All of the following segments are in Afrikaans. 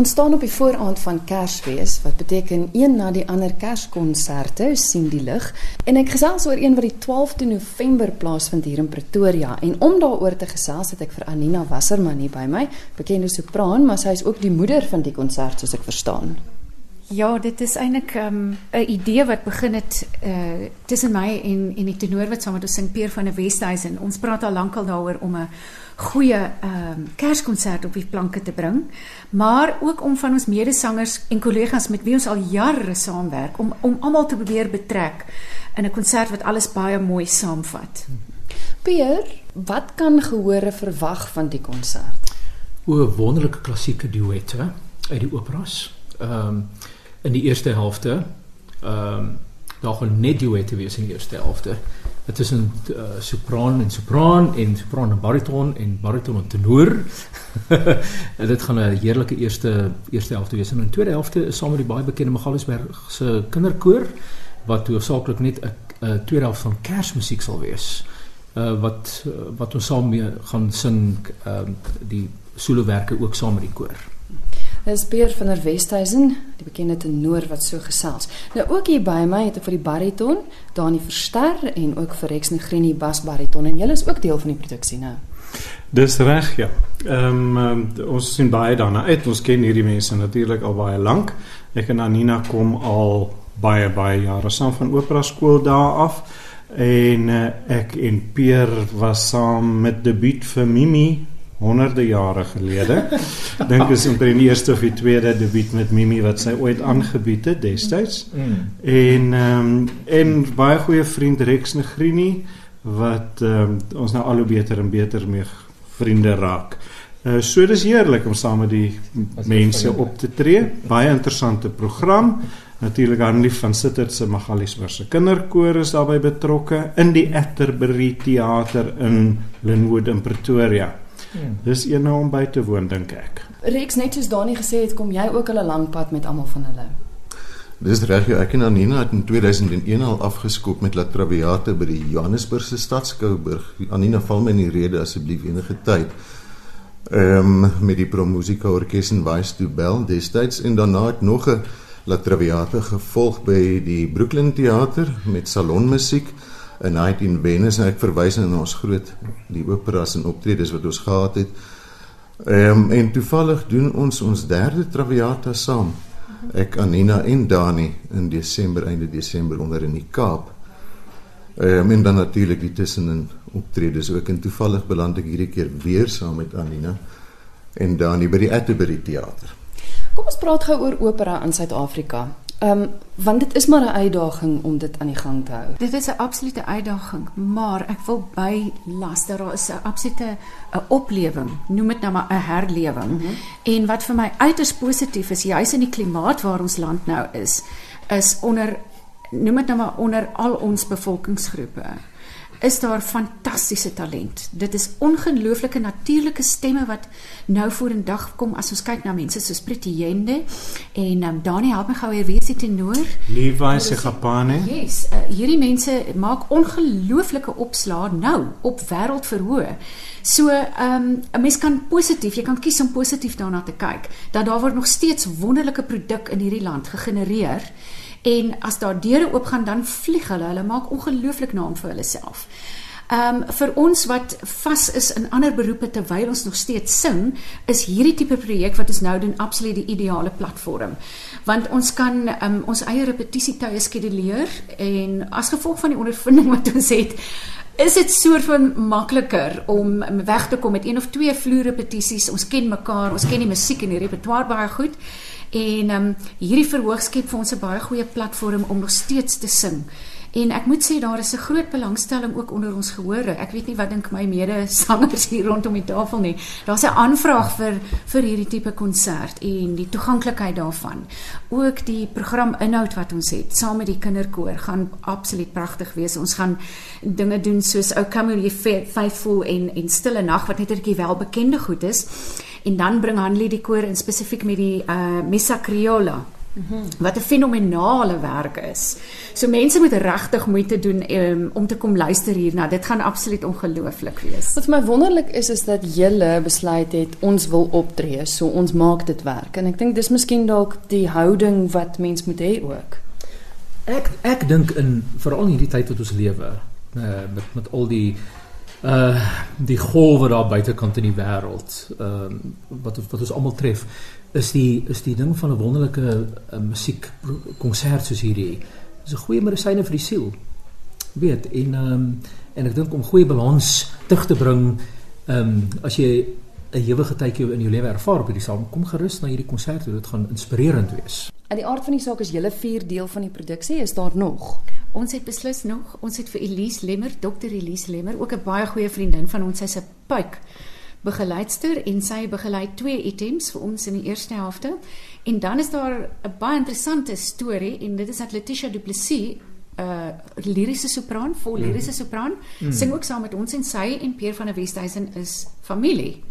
Ons staan op die vooraand van Kersfees wat beteken een na die ander Kerskonserte sien die lig en ek gesels oor een wat die 12de November plaasvind hier in Pretoria en om daaroor te gesels het ek vir Anina Wasserman hier by my, bekende sopraan, maar sy is ook die moeder van die konsert soos ek verstaan. Ja, dit is eintlik 'n um, idee wat begin het uh tussen my en en die tenor wat saam met ons sing Peer van die Westhuizen. Ons praat al lankal daaroor om 'n goeie ehm um, Kerskonsert op die planke te bring, maar ook om van ons medesangers en kollegas met wie ons al jare saamwerk om om almal te probeer betrek in 'n konsert wat alles baie mooi saamvat. Peer, wat kan gehore verwag van die konsert? O, wonderlike klassieke duette uit die operas. Ehm um, in die eerste helfte. Ehm um, daar gaan net duette wees in die eerste helfte. Dit is 'n uh, sopran en sopran en sopran en bariton en bariton en tenor. en dit gaan 'n heerlike eerste eerste helfte wees. En in die tweede helfte is saam met die baie bekende Magaliesberg se kinderkoor wat hoofsaaklik net 'n tweede helfte van Kersmusiek sal wees. Uh wat wat ons saam mee gaan sing ehm uh, die solowerke ook saam met die koor. Dis Peer van der Westhuizen, die bekende tenor wat so gesels. Nou ook hier by my het ek vir die bariton, Dani Verster en ook vir Rex Negrini bas bariton en julle is ook deel van die produksie nou. Dis reg, ja. Ehm um, ons sien baie daarna uit. Ons ken hierdie mense natuurlik al baie lank. Ek en Anina kom al baie baie jare saam van opera skool daar af en uh, ek en Peer was saam met debuut vir Mimi honderde jare gelede. Dink is omtrent die eerste of die tweede debuut met Mimi wat sy ooit aangebied het destyds. Mm. En ehm um, en baie goeie vriend Rex Negrini wat ehm um, ons nou al hoe beter en beter mee vriende raak. Uh, so dis heerlik om saam met die mense op te tree. Baie interessante program. Natuurlik aan lief van Sittert se Magaliesberg se kinderkoor is daarbey betrokke in die Atterbury teater in Linwood in Pretoria. Hmm. Dis een nou om by te woon dink ek. Rex net soos Dani gesê het, kom jy ook al 'n lang pad met almal van hulle. Dis reg, ja, ek en Anina het in 2001 al afgeskop met La Traviata by die Johannesburgse Stadskouburg. Anina val my in die rede asseblief enige tyd. Ehm um, met die Promusika Orkees in Weisstubel destyds en daarna het nog 'n La Traviata gevolg by die Brooklyn Theater met salonmusiek. 'n night in Venice en ek verwys nou na ons groot die operas en optredes wat ons gehad het. Ehm um, en toevallig doen ons ons derde Traviata saam. Ek Anina en Dani in Desember einde Desember onder in die Kaap. Ehm um, en dan natuurlik die tussenin optredes ook en toevallig beland ek hierdie keer weer saam met Anina en Dani by die Atterbury Theater. Kom ons praat gou oor opera in Suid-Afrika. Ehm um, want dit is maar 'n uitdaging om dit aan die gang te hou. Dit is 'n absolute uitdaging, maar ek wil by las dat daar is 'n absolute 'n oplewing, noem dit nou maar 'n herlewing. Mm -hmm. En wat vir my uiters positief is, juis in die klimaat waar ons land nou is, is onder noem dit nou maar onder al ons bevolkingsgroepe is daar fantastiese talent. Dit is ongelooflike natuurlike stemme wat nou vorendag kom as ons kyk na mense soos Pretty Yende en um, Dani help my gou weer wie is die tenor? Levi Segapane. Yes, uh, hierdie mense maak ongelooflike opslae nou op wêreldverhoog. So, ehm um, 'n mens kan positief, jy kan kies om positief daarna te kyk dat daar word nog steeds wonderlike produk in hierdie land gegenereer. En as daar deure oopgaan dan vlieg hulle. Hulle maak ongelooflik naam vir hulle self. Ehm um, vir ons wat vas is in ander beroepe terwyl ons nog steeds sing, is hierdie tipe projek wat ons nou doen absoluut die ideale platform. Want ons kan um, ons eie repetisietye skeduleer en as gevolg van die ondervinding wat ons het, is dit soort van makliker om weg te kom met een of twee vloerrepetisies. Ons ken mekaar, ons ken die musiek en die repertoire baie goed. En ehm um, hierdie verhoog skep vir ons 'n baie goeie platform om nog steeds te sing. En ek moet sê daar is 'n groot belangstelling ook onder ons gehore. Ek weet nie wat dink my mede-sangers hier rondom die tafel nie. Daar's 'n aanvraag vir vir hierdie tipe konsert en die toeganklikheid daarvan. Ook die programinhoud wat ons het saam met die kinderkoor gaan absoluut pragtig wees. Ons gaan dinge doen soos O Come Ye Faithful en en Stille Nag wat net 'n bietjie welbekende goed is. En dan bring Hanlie die koor in spesifiek met die uh Missa Criolla wat 'n fenominale werk is. So mense moet regtig moeite doen um, om te kom luister hierna. Dit gaan absoluut ongelooflik wees. Wat vir my wonderlik is is dat julle besluit het ons wil optree, so ons maak dit werk. En ek dink dis miskien dalk die houding wat mens moet hê ook. Ek ek dink in veral in hierdie tyd wat ons lewe, uh, met met al die uh die golwe daar buitekant in die wêreld, ehm uh, wat wat ons almal tref, is die is die ding van 'n wonderlike uh, musiek konsert soos hierdie. Dis 'n goeie medisyne vir die siel. Weet, en ehm um, en ek dink om goeie balans terug te bring ehm um, as jy 'n ewige tydjie in jou lewe ervaar op hierdie saam, kom gerus na hierdie konsert, dit gaan inspirerend wees. Uit die aard van die saak is julle vier deel van die produksie, is daar nog? Ons het beslis nog, ons het vir Elise Lemmer, Dr Elise Lemmer, ook 'n baie goeie vriendin van ons, sy's 'n puik begeleidster en sy begelei twee items vir ons in die eerste helfte. En dan is daar 'n baie interessante storie en dit is dat Letitia Du Plessis 'n uh, liriese sopran, vol mm. liriese sopran, mm. sing ook saam met ons en sy en Pierre van der Westhuizen is familie.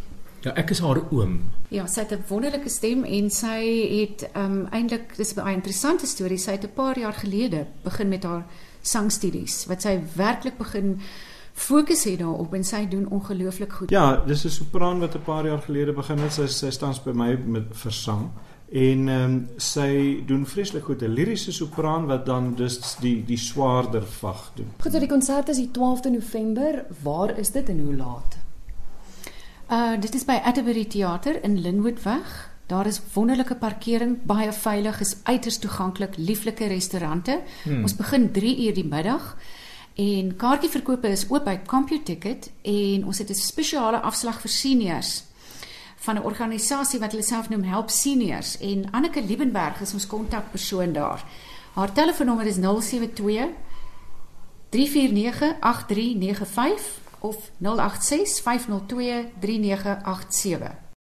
Ja, ek is haar oom. Ja, sy het 'n wonderlike stem en sy het ehm um, eintlik dis 'n baie interessante storie. Sy het 'n paar jaar gelede begin met haar sangstudies wat sy werklik begin fokus het daarop en sy doen ongelooflik goed. Ja, dis 'n sopran wat 'n paar jaar gelede begin het. Sy sy staan by my met versang en ehm um, sy doen vreeslik goed 'n liriese sopran wat dan dus die die swaarder vag doen. Goed, so die konsert is die 12de November. Waar is dit en hoe laat? Uh dit is by Atterbury Theater in Linwoodweg. Daar is wonderlike parkering, baie veilig, is uiters toeganklik, lieflike restaurante. Hmm. Ons begin 3 uur die middag. En kaartjieverkope is oop by CompuTicket en ons het 'n spesiale afslag vir seniors van 'n organisasie wat hulle self noem Help Seniors en Anneke Liebenberg is ons kontakpersoon daar. Haar telefoonnommer is 072 349 8395 of 086 502 3987.